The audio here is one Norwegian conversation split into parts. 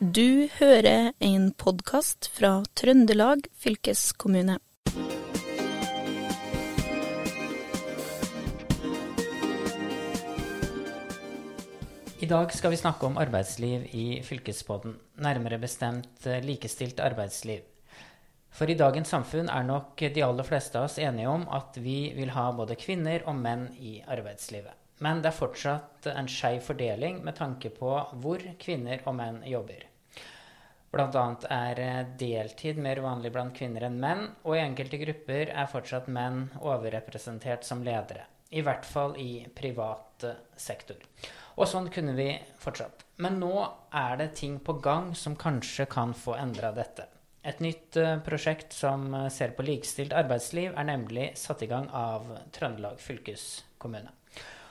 Du hører en podkast fra Trøndelag fylkeskommune. I dag skal vi snakke om arbeidsliv i fylkespodden, nærmere bestemt eh, likestilt arbeidsliv. For i dagens samfunn er nok de aller fleste av oss enige om at vi vil ha både kvinner og menn i arbeidslivet. Men det er fortsatt en skeiv fordeling med tanke på hvor kvinner og menn jobber. Annet er eh, deltid mer vanlig blant kvinner enn menn, og i enkelte grupper er fortsatt menn overrepresentert som ledere. I hvert fall i privat eh, sektor. Og sånn kunne vi fortsatt. Men nå er det ting på gang som kanskje kan få endra dette. Et nytt uh, prosjekt som ser på likestilt arbeidsliv, er nemlig satt i gang av Trøndelag fylkeskommune.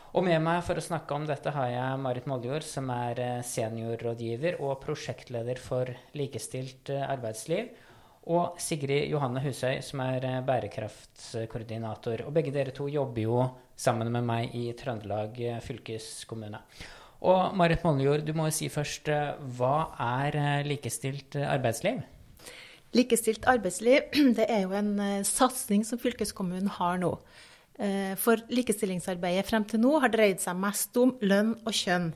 Og med meg for å snakke om dette har jeg Marit Moldjord, som er uh, seniorrådgiver og prosjektleder for likestilt arbeidsliv. Og Sigrid Johanne Husøy, som er bærekraftskoordinator. Og begge dere to jobber jo sammen med meg i Trøndelag fylkeskommune. Og Marit Moldjord, du må jo si først, hva er likestilt arbeidsliv? Likestilt arbeidsliv det er jo en satsing som fylkeskommunen har nå. For likestillingsarbeidet frem til nå har dreid seg mest om lønn og kjønn.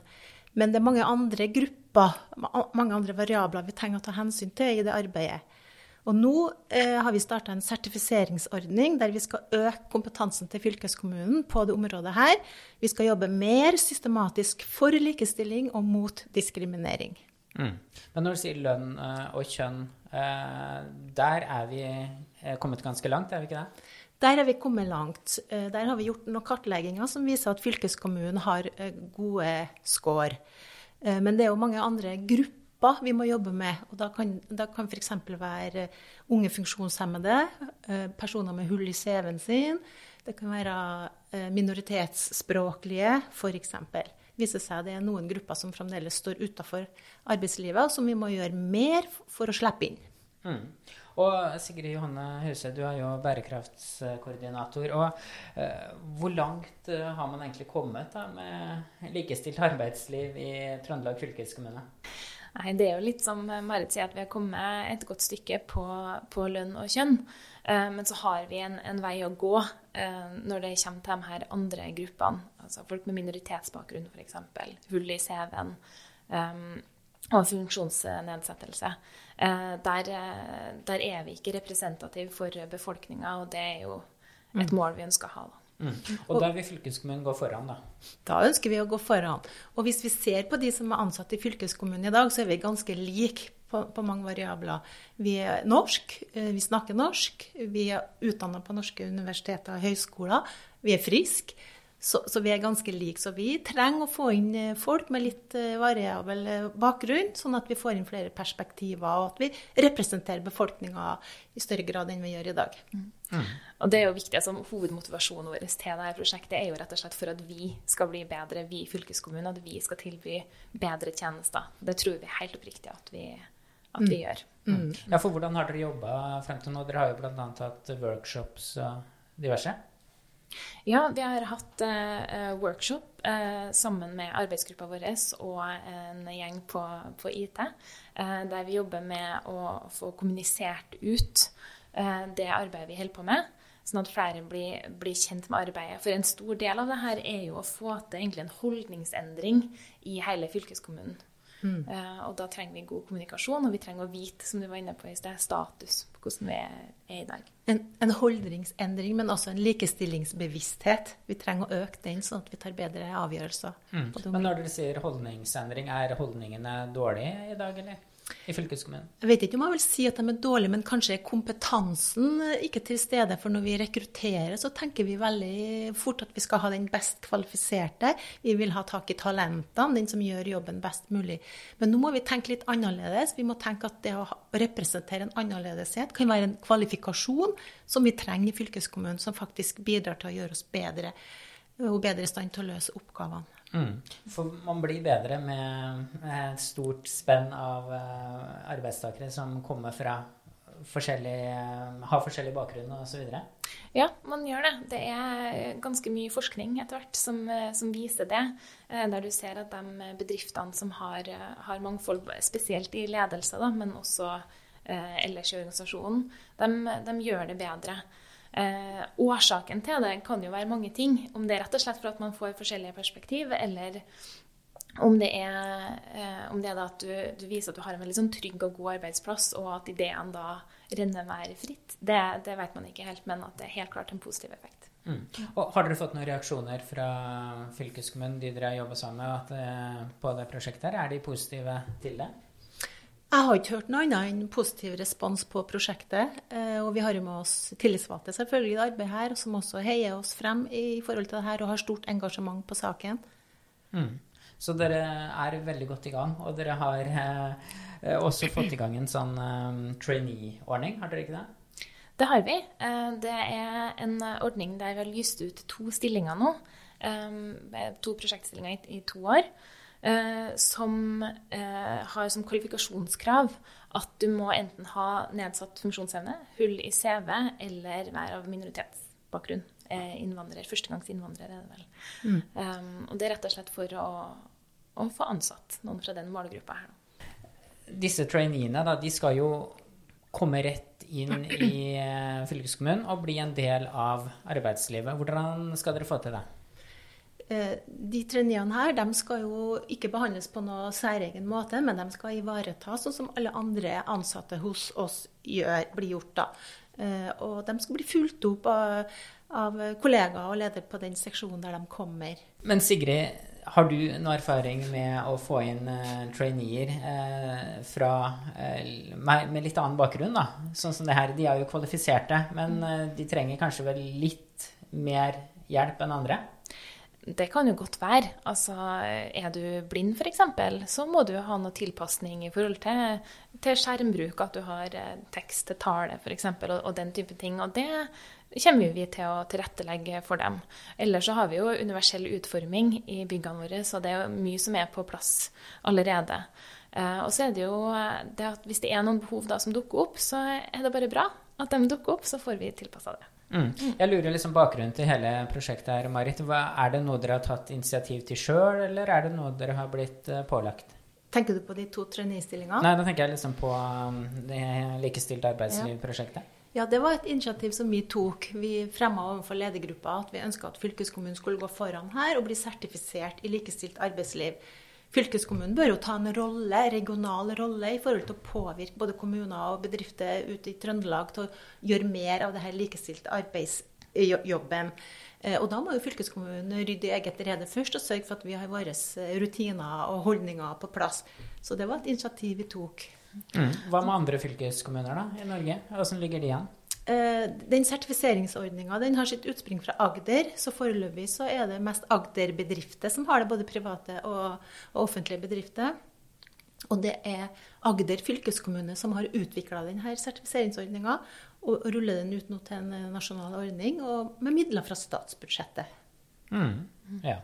Men det er mange andre grupper, mange andre variabler vi trenger å ta hensyn til i det arbeidet. Og nå eh, har vi starta en sertifiseringsordning der vi skal øke kompetansen til fylkeskommunen på det området her. Vi skal jobbe mer systematisk for likestilling og mot diskriminering. Mm. Men når du sier lønn uh, og kjønn, uh, der er vi kommet ganske langt, er vi ikke det? Der er vi kommet langt. Uh, der har vi gjort noen kartlegginger som viser at fylkeskommunen har gode score. Men det er jo mange andre grupper vi må jobbe med. og Da kan, da kan f.eks. være unge funksjonshemmede, eh, personer med hull i CV-en sin. Det kan være eh, minoritetsspråklige, f.eks. viser seg det er noen grupper som fremdeles står utafor arbeidslivet, og som vi må gjøre mer for å slippe inn. Mm. Og Sigrid Johanne Huse, du er jo bærekraftskoordinator. og eh, Hvor langt eh, har man egentlig kommet da, med likestilt arbeidsliv i Trøndelag fylkeskommune? Nei, Det er jo litt som Marit sier, at vi har kommet et godt stykke på, på lønn og kjønn. Eh, men så har vi en, en vei å gå eh, når det kommer til de her andre gruppene. Altså folk med minoritetsbakgrunn, f.eks. Hull i CV-en. Um, og funksjonsnedsettelse. Eh, der, der, er vi ikke representative for befolkninga, og det er jo et mm. mål vi ønsker å ha. da. Mm. Og da vil fylkeskommunen gå foran, da? Da ønsker vi å gå foran. Og hvis vi ser på de som er ansatt i fylkeskommunen i dag, så er vi ganske like på, på mange variabler. Vi er norsk, eh, vi snakker norsk, vi er utdanna på norske universiteter og høyskoler, vi er friske. Så, så, vi er ganske like. Så vi trenger å få inn eh, folk med litt eh, variabel eh, bakgrunn, sånn at vi får inn flere perspektiver, og at vi representerer befolkninga i større grad enn vi gjør i dag. Mm. Mm. Og det er jo viktig, altså Hovedmotivasjonen vår til dette prosjektet er jo rett og slett for at vi skal bli bedre, vi i fylkeskommunen, at vi skal tilby bedre tjenester. Det tror vi helt oppriktig at vi, at vi mm. gjør. Mm. Ja, for Hvordan har dere jobba frem til nå? Dere har jo bl.a. hatt workshops og diverse? Ja, vi har hatt uh, workshop uh, sammen med arbeidsgruppa vår og en gjeng på, på IT, uh, der vi jobber med å få kommunisert ut det arbeidet vi holder på med, sånn at flere blir, blir, kjent med arbeidet. For en stor del av det her er jo å få til en holdningsendring i hele fylkeskommunen. Mm. Uh, og da trenger vi god kommunikasjon, og vi trenger å vite som du var inne på i sted, status på hvordan vi er, er i dag. En, en, holdningsendring, men også en likestillingsbevissthet. Vi trenger å øke den, sånn at vi tar bedre avgjørelser. Mm. Men når dere sier holdningsendring, er holdningene dårlige i dag, eller? I fylkeskommunen? Jeg vet ikke om jeg vil si at de er dårlige, men kanskje er kompetansen ikke til stede. For når vi rekrutterer, så tenker vi veldig fort at vi skal ha den best kvalifiserte. Vi vil ha tak i talentene, den som gjør jobben best mulig. Men nå må vi tenke litt annerledes. Vi må tenke at det å representere en annerledeshet kan være en kvalifikasjon som vi trenger i fylkeskommunen, som faktisk bidrar til å gjøre oss bedre og bedre i stand til å løse oppgavene. Mm. For man blir bedre med et stort spenn av uh, arbeidstakere som kommer fra forskjellig, har forskjellig bakgrunn osv.? Ja, man gjør det. Det er ganske mye forskning etter hvert som, som viser det. Der du ser at de bedriftene som har, har mangfold, spesielt i ledelse, da, men også eh, ellers i organisasjonen, de, de, gjør det bedre. Eh, årsaken til det kan jo være mange ting. Om det er rett og slett for at man får forskjellige perspektiv, eller om det er, eh, om det er at du, du, viser at du har en veldig sånn trygg og god arbeidsplass, og at ideen da renner mer fritt, det, det, vet man ikke helt, men at det er helt klart en positiv effekt. Mm. Og Har dere fått noen reaksjoner fra fylkeskommunen, de dere jobber sammen med, at, eh, på det prosjektet? her? Er de positive til det? Jeg har ikke hørt noe annet enn positiv respons på prosjektet. Eh, og vi har jo med oss tillitsvalgte selvfølgelig i det arbeidet her, som også heier oss frem i forhold til det her og har stort engasjement på saken. Mm. Så dere er veldig godt i gang, og dere har eh, også fått i gang en sånn eh, trainee-ordning, har dere ikke det? Det har vi. Eh, det er en ordning der vi har lyst ut to stillinger nå. Um, to prosjektstillinger i, i to år. Eh, som eh, har som kvalifikasjonskrav at du må enten ha nedsatt funksjonsevne, hull i CV eller være av minoritetsbakgrunn. Eh, innvandrer, Førstegangsinnvandrer er det vel. Mm. Um, og det er rett og slett for å, å få ansatt noen fra den målgruppa her. Disse traineene da, de skal jo komme rett inn i fylkeskommunen og bli en del av arbeidslivet. Hvordan skal dere få til det? Eh, de traineene her de skal jo ikke behandles på noe særegen måte, men de skal ivaretas sånn som alle andre ansatte hos oss gjør, blir gjort. da. Eh, og de skal bli fulgt opp av, av kollegaer og leder på den seksjonen der de kommer. Men Sigrid, har du noe erfaring med å få inn uh, traineer uh, fra, uh, med, litt annen bakgrunn? da? Sånn som det her, De er jo kvalifiserte, men de trenger kanskje vel litt mer hjelp enn andre? Det kan jo godt være. Altså, er du blind f.eks., så må du ha noe tilpasning i forhold til, til skjermbruk, at du har eh, tekst til tale f.eks., og, og den type ting. Og det kommer vi til å tilrettelegge for dem. Ellers så har vi jo universell utforming i byggene våre, så det er jo mye som er på plass allerede. Eh, og så er det jo det at hvis det er noen behov da som dukker opp, så er det bare bra at de dukker opp, så får vi tilpassa det. Mm. Jeg lurer liksom bakgrunnen til hele prosjektet her, Marit. Hva, er det noe dere har tatt initiativ til sjøl, eller er det noe dere har blitt uh, pålagt? Tenker du på de to trainee-stillingene? Nei, da tenker jeg liksom på um, det likestilt arbeidsliv-prosjektet. Ja, det var et initiativ som vi tok. Vi fremma overfor ledergruppa at vi ønska at fylkeskommunen skulle gå foran her og bli sertifisert i likestilt arbeidsliv. Fylkeskommunen bør jo ta en rolle, regional rolle i forhold til å påvirke både kommuner og bedrifter ute i Trøndelag til å gjøre mer av det her likestilte arbeidsjobben. Eh, og da må jo fylkeskommunen rydde i eget rede først og sørge for at vi har våre eh, rutiner og holdninger på plass. Så det var et initiativ vi tok. Mm. Hva med andre fylkeskommuner da, i Norge? Hvordan ligger de an? Eh, den sertifiseringsordninga har sitt utspring fra Agder. Så foreløpig så er det mest Agder-bedrifter som har det, både private og, og offentlige bedrifter. Og det er Agder fylkeskommune som har utvikla denne sertifiseringsordninga og ruller den ut nå til en nasjonal ordning og med midler fra statsbudsjettet. Mm. Ja.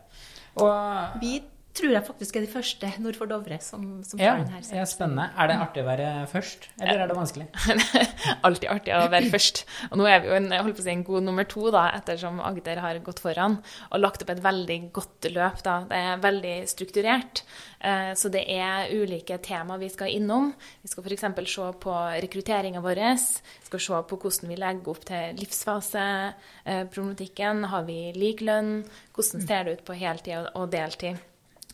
Og vi tror jeg faktisk er de første nord for Dovre som, som ja, tar her. Ja, spennende. Er det artig å være først, eller er det vanskelig? Alltid artig å være først. Og nå er vi jo en, holdt på å si, en god nummer to, da, ettersom Agder har gått foran og lagt opp et veldig godt løp. Da. Det er veldig strukturert. Eh, så det er ulike tema vi skal innom. Vi skal f.eks. se på rekrutteringa vår. Vi skal se på hvordan vi legger opp til livsfaseproblematikken. Har vi lik lønn? Hvordan ser det ut på heltid og deltid?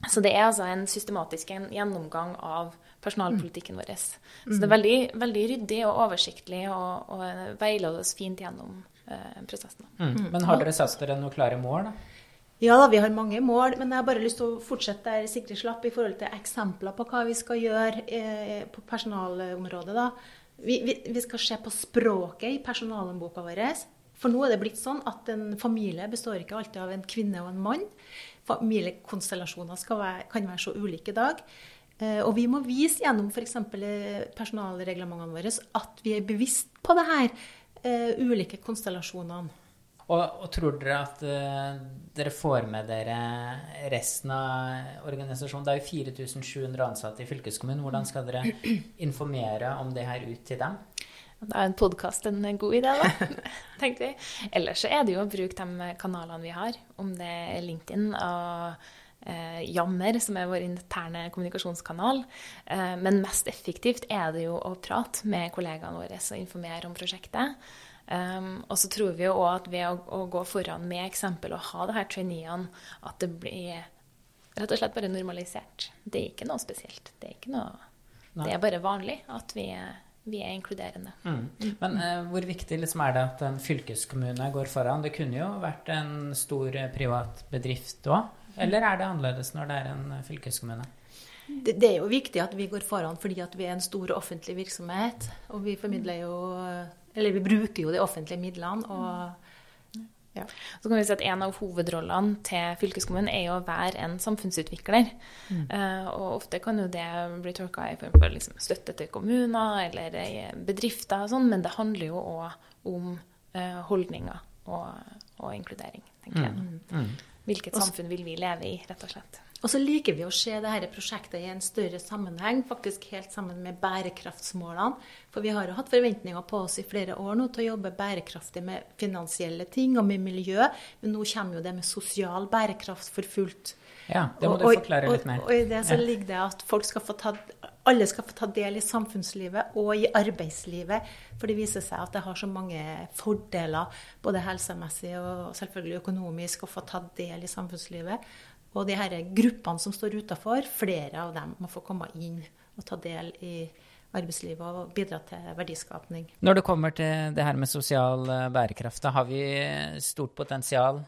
Så det er altså en systematisk gjennomgang av personalpolitikken vår. Så det er veldig, veldig ryddig og oversiktlig og, og veileder oss fint gjennom eh, prosessen. Mm. Men har dere satt dere noen klare mål, da? Ja da, vi har mange mål, men jeg har bare lyst til å fortsette der Sigrid slapp i forhold til eksempler på hva vi skal gjøre eh, på personalområdet. da. Vi, vi, vi, skal se på språket i personalhåndboka vår. For nå er det blitt sånn at en familie består ikke alltid av en kvinne og en mann familiekonstellasjoner være, kan være så ulike i dag. Eh, og vi må vise gjennom f.eks. Eh, personalreglementene våre at vi er bevisst på det her, uh, ulike konstellasjonene. Og, og, tror dere at uh, dere får med dere resten av organisasjonen? Det er jo 4700 ansatte i fylkeskommunen. Hvordan skal dere informere om det her ut til dem? Da er en podkast en god idé, da, tenkte vi. Ellers så er det jo å bruke de kanalene vi har, om det er LinkedIn og eh, Jammer, som er vår interne kommunikasjonskanal. Eh, men mest effektivt er det jo å prate med kollegaene våre og informere om prosjektet. Um, og så tror vi jo òg at ved å, å, gå foran med eksempel og ha det her traineene, at det blir rett og slett bare normalisert. Det er ikke noe spesielt. Det er, ikke noe, det er bare vanlig at vi er vi er inkluderende. Mm. Men eh, hvor viktig liksom er det at en fylkeskommune går foran? Det kunne jo vært en stor eh, privat bedrift òg? Eller er det annerledes når det er en eh, fylkeskommune? Det, det, er jo viktig at vi går foran fordi at vi er en stor offentlig virksomhet. Og vi formidler jo Eller vi bruker jo de offentlige midlene. og ja. Så kan vi si at En av hovedrollene til fylkeskommunen er å være en samfunnsutvikler. Mm. Uh, og Ofte kan jo det bli tolka i form for liksom støtte til kommuner eller bedrifter, og sånn, men det handler jo òg om uh, holdninger og, og, inkludering. tenker jeg. Mm. Mm. Hvilket samfunn vil vi leve i, rett og slett. Og så liker vi å se dette prosjektet i en større sammenheng, faktisk helt sammen med bærekraftsmålene. For vi har jo hatt forventninger på oss i flere år nå til å jobbe bærekraftig med finansielle ting og med miljø, men nå kommer jo det med sosial bærekraft for fullt. Ja, det må du forklare litt mer. Og, og, og i det så ligger det at folk skal få ta, alle skal få ta del i samfunnslivet og i arbeidslivet. For det viser seg at det har så mange fordeler, både helsemessig og selvfølgelig økonomisk, å få ta del i samfunnslivet. Og de her gruppene som står utafor, flere av dem må få komme inn og ta del i arbeidslivet og bidra til verdiskapning. Når det kommer til det her med sosial eh, bærekraft, da har vi stort potensial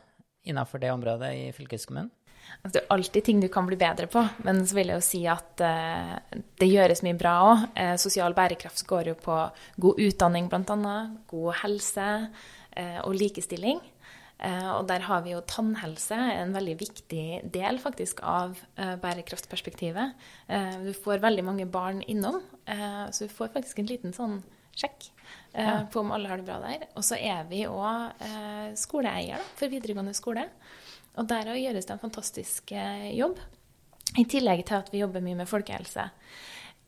innenfor det området i fylkeskommunen? Altså, det er alltid ting du kan bli bedre på, men så vil jeg jo si at uh, det gjøres mye bra òg. Uh, sosial bærekraft går jo på god utdanning, bl.a., god helse og likestilling. Eh, og der har vi jo tannhelse, en veldig viktig del faktisk av eh, bærekraftperspektivet. Eh, du får veldig mange barn innom, så du får faktisk en liten sånn sjekk på om alle har det bra der. Og så er vi òg skoleeier for videregående skole. Og der gjøres det en fantastisk jobb. I tillegg til at vi jobber mye med folkehelse.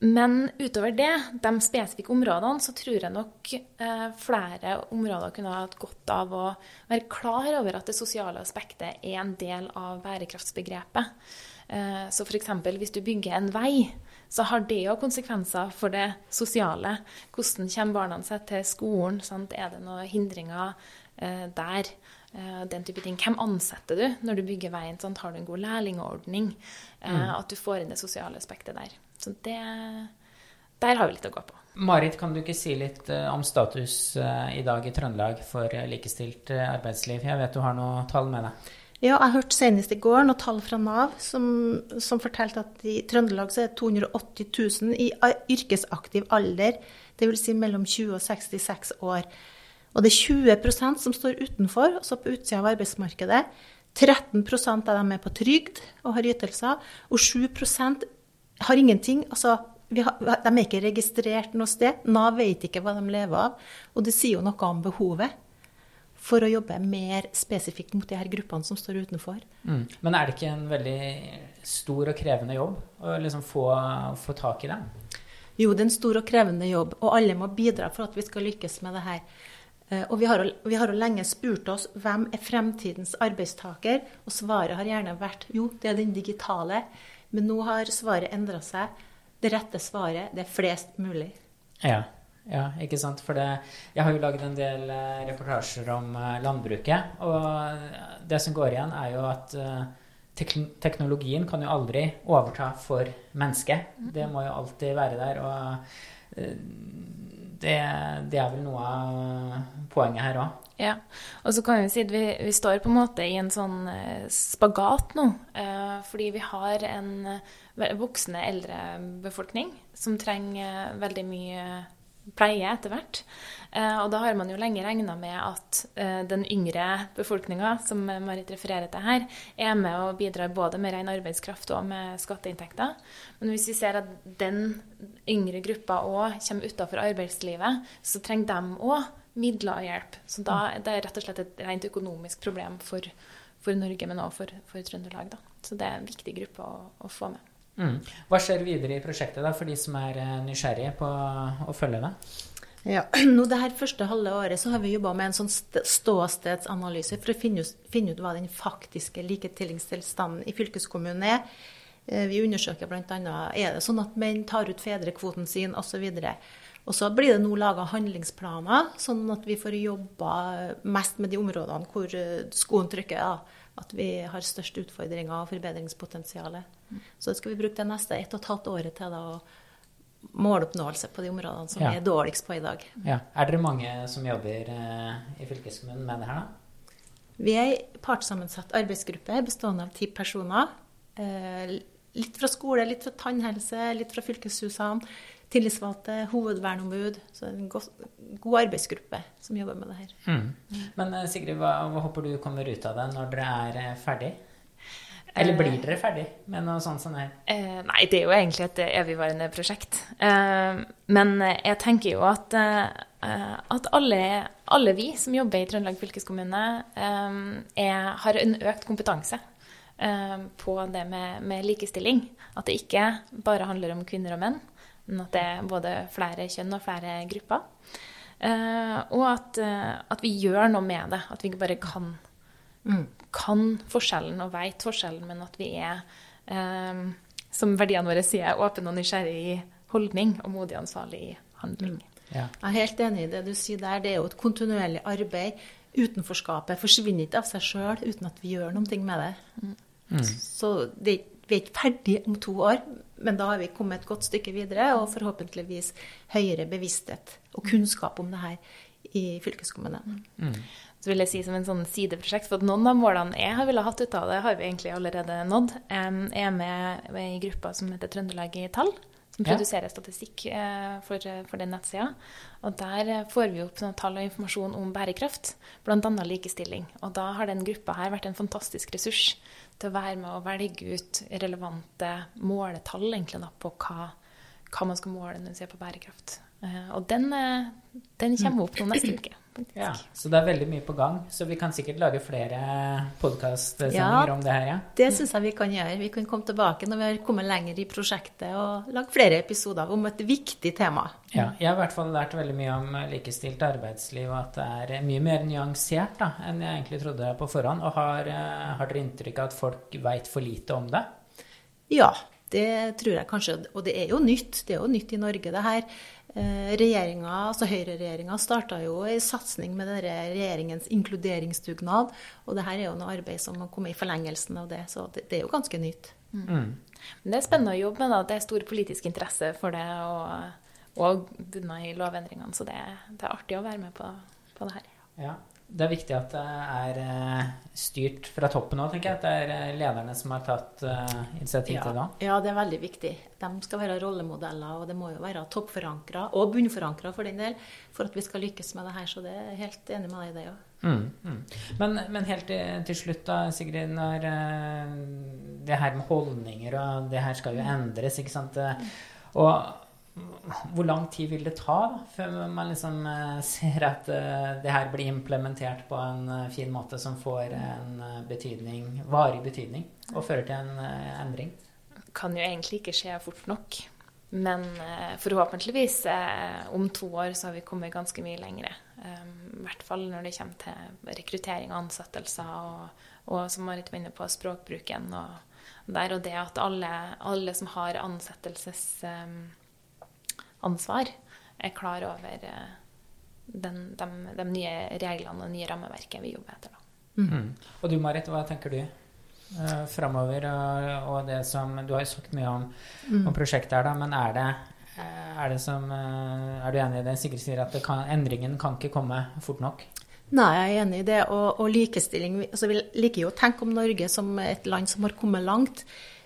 Men utover det, de spesifikke områdene, så tror jeg nok eh, flere områder kunne hatt godt av å være klar over at det sosiale aspektet er en del av bærekraftsbegrepet. Eh, så f.eks. hvis du bygger en vei, så har det jo konsekvenser for det sosiale. Hvordan kommer barna seg til skolen? Sant? Er det noen hindringer eh, der? Eh, den type ting. Hvem ansetter du når du bygger veien? Sant? Har du en god lærlingordning? Eh, mm. At du får inn det sosiale aspektet der. Så det Der har vi litt å gå på. Marit, kan du ikke si litt uh, om status uh, i dag i Trøndelag for uh, likestilt arbeidsliv? Jeg vet du har noen tall med deg? Ja, jeg hørte senest i går noen tall fra Nav som, som fortalte at i Trøndelag så er det 280 000 i yrkesaktiv alder, dvs. Si mellom 20 og 66 år. Og det er 20 som står utenfor, altså på utsida av arbeidsmarkedet. 13% av dem er på trygd og har ytelser, og 7 har ingenting. Altså, har, de er ikke registrert noe sted. Nav vet ikke hva de lever av. Og det sier jo noe om behovet for å jobbe mer spesifikt mot de her gruppene som står utenfor. Mm. Men er det ikke en veldig stor og krevende jobb å liksom få, få tak i dem? Jo, det er en stor og krevende jobb, og alle må bidra for at vi skal lykkes med det her. Eh, og vi har, vi har lenge spurt oss hvem er fremtidens arbeidstaker, og svaret har gjerne vært jo, det er den digitale. Men nå har svaret endra seg. Det rette svaret det er flest mulig. Ja, ja ikke sant. For det, jeg har jo laget en del uh, reportasjer om uh, landbruket. Og det som går igjen, er jo at teknologien kan jo aldri overta for mennesket. Det må jo alltid være der. Og det, det er vel noe av poenget her òg. Ja, og så kan vi si at vi, vi, står på en måte i en sånn eh, spagat nå. Eh, fordi vi har en eh, voksende eldrebefolkning som trenger veldig mye pleie etter hvert. Eh, og da har man jo lenge regna med at eh, den yngre befolkninga, som Marit refererer til her, er med og bidrar både med ren arbeidskraft og med skatteinntekter. Men hvis vi ser at den yngre gruppa òg kommer utafor arbeidslivet, så trenger de òg midler og hjelp. Så da er det rett og slett et rent økonomisk problem for, for Norge, men også for, for, Trøndelag. Da. Så det er en viktig gruppe å, å få med. Mm. Hva skjer videre i prosjektet da, for de som er eh, nysgjerrige på å følge det? Ja, nå det her første halve året så har vi jobba med en sånn ståstedsanalyse for å finne ut, finne ut hva den faktiske likestillingstilstanden i fylkeskommunen er. Eh, Vi undersøker bl.a. er det sånn at menn tar ut fedrekvoten sin osv. Og så blir det nå laga handlingsplaner, sånn at vi får jobba mest med de områdene hvor eh, skoen trykker. Da. At vi har størst utfordringer og forbedringspotensial. Så skal vi bruke det neste ett og et halvt året til da, å måloppnåelse på de områdene som Ja. vi er dårligst på i dag. Ja. Er dere mange som jobber eh, i fylkeskommunen med det her, da? Vi er ei partssammensatt arbeidsgruppe bestående av ti personer. Eh, Litt fra skole, litt fra tannhelse, litt fra fylkeshusene. Tillitsvalgte, hovedverneombud. Så en god, god arbeidsgruppe som jobber med det her. Mm. Men eh, Sigrid, hva, hva håper du kommer ut av det når dere er eh, ferdig? Eller blir dere ferdig med noe sånt som det her? Eh, nei, det er jo egentlig et evigvarende prosjekt. Eh, men jeg tenker jo at, eh, at alle, alle vi som jobber i Trøndelag fylkeskommune, eh, er, har en økt kompetanse eh, på det med, med likestilling. At det ikke bare handler om kvinner og menn, men at det er både flere kjønn og flere grupper. Eh, og at, eh, at vi gjør noe med det. At vi ikke bare kan kan forskjellen og veit forskjellen, men at vi er, eh, som verdiene våre sier, åpne og nysgjerrig i holdning og modig og ansvarlig i handling. Ja. Jeg er helt enig i det du sier der. Det er jo et kontinuerlig arbeid. Utenforskapet forsvinner ikke av seg sjøl uten at vi gjør noe med det. Så det, vi er ikke ferdig om to år, men da har vi kommet et godt stykke videre, og forhåpentligvis høyere bevissthet og kunnskap om det her i fylkeskommunen. Så vil jeg si som en sånn sideprosjekt, for at noen av målene jeg har ville hatt ut av det, har vi egentlig allerede nådd. Jeg er med med i gruppa som heter Trøndelag i tall, som Ja. produserer statistikk eh, for, for den nettsida. Og der eh, får vi opp noen tall og informasjon om bærekraft, bl.a. likestilling. Og da har den gruppa her vært en fantastisk ressurs til å være med å velge ut relevante måletall egentlig da, på hva, hva man skal måle når man ser på bærekraft. Eh, Og den, eh, den kommer opp nå neste uke. faktisk. ja. Så det er veldig mye på gang. Så vi kan sikkert lage flere podkastsendinger Ja. om det her, ja. Det syns jeg vi kan gjøre. Vi kan komme tilbake når vi har kommet lenger i prosjektet og lage flere episoder om et viktig tema. Ja, jeg har i hvert fall lært veldig mye om likestilt arbeidsliv, og at det er mye mer nyansert da, enn jeg egentlig trodde på forhånd. Og har, eh, har dere inntrykk av at folk veit for lite om det? Ja, det tror jeg kanskje. Og det er jo nytt. Det er jo nytt i Norge, det her. Eh, Regjeringa, altså Høyreregjeringa starta jo en satsing med denne regjeringens inkluderingsdugnad. Og det her er jo noe arbeid som har kommet i forlengelsen av det. Så det, det er jo ganske nytt. Mm. Men det er spennende å jobbe med. da. Det er stor politisk interesse for det, og, og bunna i lovendringene. Så det, det er artig å være med på, på det her. Ja. Det er viktig at det er eh, styrt fra toppen òg, tenker jeg. At det er eh, lederne som har tatt initiativ ja. til det. Ja, det er veldig viktig. De skal være rollemodeller, og det må jo være toppforankra, og bunnforankra for den del, for at vi skal lykkes med det her. Så det er helt enig med deg i det òg. Mm, mm. Men, men helt til, til slutt, da, Sigrid, når eh, det her med holdninger og det her skal jo endres, ikke sant. Eh, Og hvor lang tid vil det ta da, før man liksom eh, ser at eh, det her blir implementert på en eh, fin måte som får en betydning, varig betydning, og fører til en eh, endring? Kan jo egentlig ikke skje fort nok. Men forhåpentligvis om to år så har vi kommet ganske mye lengre. Eh, I hvert fall når det kommer til rekruttering og ansettelser, og, og som Marit var inne på, språkbruken. Og, der, og det at alle, alle som har ansettelsesansvar, er klar over eh, den, de, de nye reglene og det nye rammeverket vi jobber etter. Da. Mm. Og du Marit, hva tenker du uh, framover? Og, og det som Du har jo sagt mye om, om prosjektet her, da, men er det eh, er, det som, eh, er du enig i det Sigrid sier, at det kan, endringen kan ikke komme fort nok? Nei, jeg er enig i det. Og, og likestilling altså Vi liker jo å tenke om Norge som et land som har kommet langt.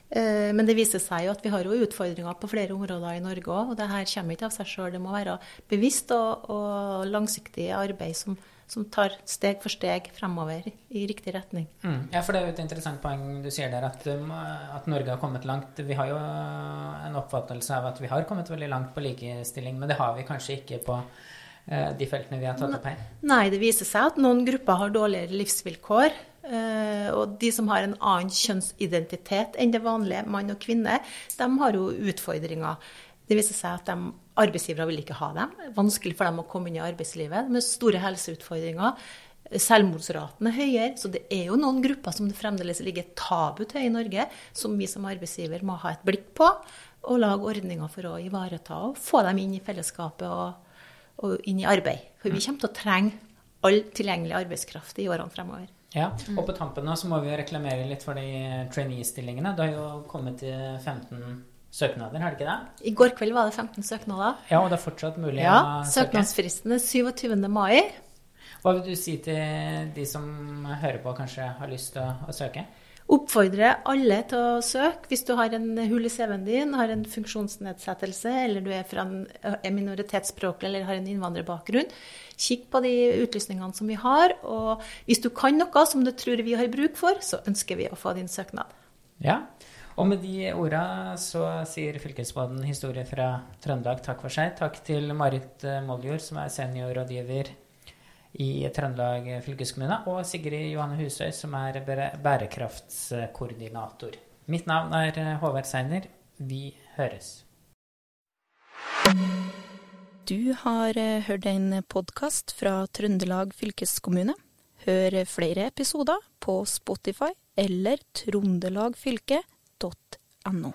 Eh, Men det viser seg jo at vi har jo utfordringer på flere områder i Norge òg. Og det her kommer ikke av seg sjøl. Det må være bevisst og, og langsiktig arbeid som, som tar steg for steg fremover i riktig retning. Mm. Ja, for det er jo et interessant poeng du sier der, at, um, at Norge har kommet langt. Vi har jo en oppfattelse av at vi har kommet veldig langt på likestilling, men det har vi kanskje ikke på eh, de feltene vi har tatt opp her. Nei, det viser seg at noen grupper har dårligere livsvilkår. Eh, Og de som har en annen kjønnsidentitet enn det vanlige, mann og kvinne, de har jo utfordringer. Det viser seg at de, arbeidsgivere vil ikke ha dem. Vanskelig for dem å komme inn i arbeidslivet med store helseutfordringer. Selvmordsraten er høyere, så det er jo noen grupper som det fremdeles ligger tabu til i Norge, som vi som arbeidsgiver må ha et blikk på og lage ordninger for å ivareta og få dem inn i fellesskapet og, og inn i arbeid. For vi kommer til å trenge all tilgjengelig arbeidskraft i årene fremover. Ja, og på tampen nå så må vi jo reklamere litt for de trainee-stillingene. Det har jo kommet til 15 søknader, har det ikke det? I går kveld var det 15 søknader. Ja, og det er fortsatt mulig Ja, å søke. Søknadsfristen er 27. mai. Hva vil du si til de som hører på og kanskje har lyst til å, å søke? Oppfordrer alle til å søke hvis du har en hull i CV-en din, har en funksjonsnedsettelse, eller du er fra en, er minoritetsspråklig eller har en innvandrerbakgrunn. Kikk på de utlysningene som vi har, og hvis du kan noe som du tror vi har bruk for, så ønsker vi å få din søknad. Ja, og med de orda så sier fylkesmannen historie fra Trøndelag takk for seg. Takk til Marit Moldjord, som er seniorrådgiver i Trøndelag fylkeskommune, og Sigrid Johanne Husøy, som er bærekraftskoordinator. Mitt navn er eh, Håvard Seiner. Vi høres. Du har eh, hørt en podkast fra Trøndelag fylkeskommune. Hør flere episoder på Spotify eller trondelagfylket.no.